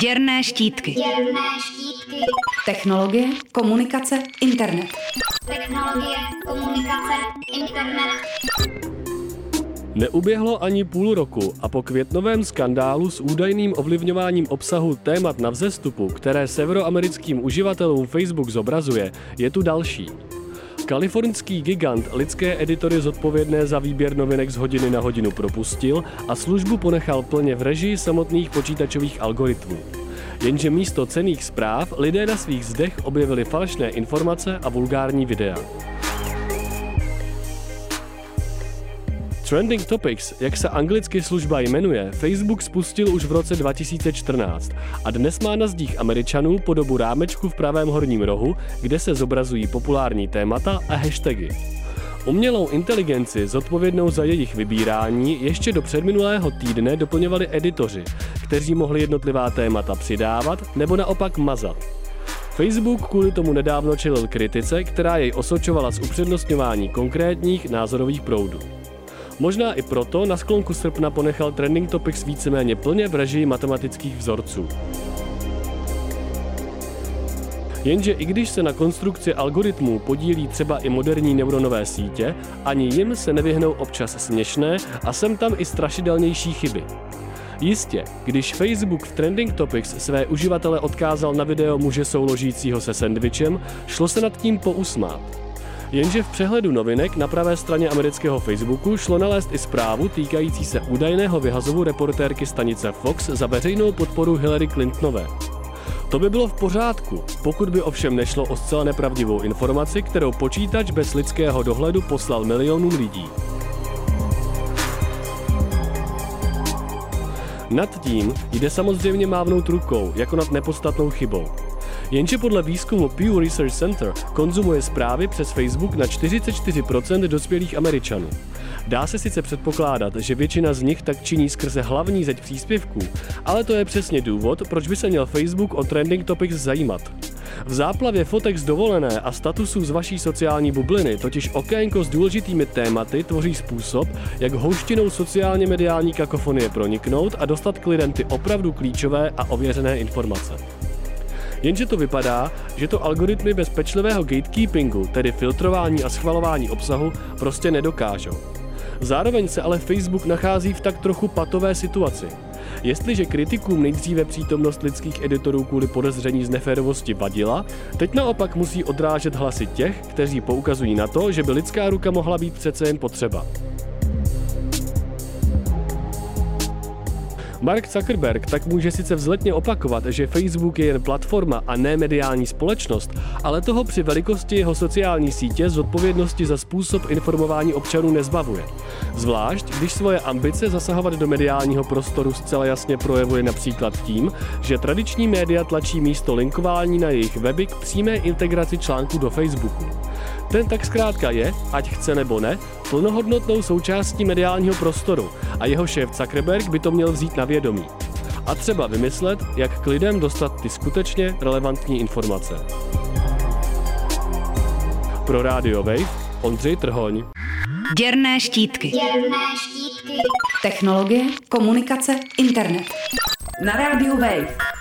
Děrné štítky. Děrné štítky. Technologie, komunikace, internet. Technologie, komunikace, internet. Neuběhlo ani půl roku a po květnovém skandálu s údajným ovlivňováním obsahu témat na vzestupu, které severoamerickým uživatelům Facebook zobrazuje, je tu další. Kalifornský gigant lidské editory zodpovědné za výběr novinek z hodiny na hodinu propustil a službu ponechal plně v režii samotných počítačových algoritmů. Jenže místo cených zpráv lidé na svých zdech objevili falešné informace a vulgární videa. Trending Topics, jak se anglicky služba jmenuje, Facebook spustil už v roce 2014 a dnes má na zdích Američanů podobu rámečku v pravém horním rohu, kde se zobrazují populární témata a hashtagy. Umělou inteligenci zodpovědnou za jejich vybírání ještě do předminulého týdne doplňovali editoři, kteří mohli jednotlivá témata přidávat nebo naopak mazat. Facebook kvůli tomu nedávno čelil kritice, která jej osočovala z upřednostňování konkrétních názorových proudů. Možná i proto na sklonku srpna ponechal Trending Topics víceméně plně v režii matematických vzorců. Jenže i když se na konstrukci algoritmů podílí třeba i moderní neuronové sítě, ani jim se nevyhnou občas směšné a sem tam i strašidelnější chyby. Jistě, když Facebook v Trending Topics své uživatele odkázal na video muže souložícího se sendvičem, šlo se nad tím pousmát. Jenže v přehledu novinek na pravé straně amerického Facebooku šlo nalézt i zprávu týkající se údajného vyhazovu reportérky stanice Fox za veřejnou podporu Hillary Clintonové. To by bylo v pořádku, pokud by ovšem nešlo o zcela nepravdivou informaci, kterou počítač bez lidského dohledu poslal milionům lidí. Nad tím jde samozřejmě mávnout rukou, jako nad nepostatnou chybou. Jenže podle výzkumu Pew Research Center konzumuje zprávy přes Facebook na 44% dospělých Američanů. Dá se sice předpokládat, že většina z nich tak činí skrze hlavní zeď příspěvků, ale to je přesně důvod, proč by se měl Facebook o trending topics zajímat. V záplavě fotek z dovolené a statusů z vaší sociální bubliny totiž okénko s důležitými tématy tvoří způsob, jak houštinou sociálně mediální kakofonie proniknout a dostat k lidem ty opravdu klíčové a ověřené informace. Jenže to vypadá, že to algoritmy bez pečlivého gatekeepingu, tedy filtrování a schvalování obsahu, prostě nedokážou. Zároveň se ale Facebook nachází v tak trochu patové situaci. Jestliže kritikům nejdříve přítomnost lidských editorů kvůli podezření z neférovosti vadila, teď naopak musí odrážet hlasy těch, kteří poukazují na to, že by lidská ruka mohla být přece jen potřeba. Mark Zuckerberg tak může sice vzletně opakovat, že Facebook je jen platforma a ne mediální společnost, ale toho při velikosti jeho sociální sítě z odpovědnosti za způsob informování občanů nezbavuje. Zvlášť, když svoje ambice zasahovat do mediálního prostoru zcela jasně projevuje například tím, že tradiční média tlačí místo linkování na jejich weby k přímé integraci článků do Facebooku. Ten tak zkrátka je, ať chce nebo ne, plnohodnotnou součástí mediálního prostoru a jeho šéf Zuckerberg by to měl vzít na vědomí. A třeba vymyslet, jak k lidem dostat ty skutečně relevantní informace. Pro Radio Wave Ondřej Trhoň. Děrné štítky. Děrné štítky. Technologie, komunikace, internet. Na rádiu Wave.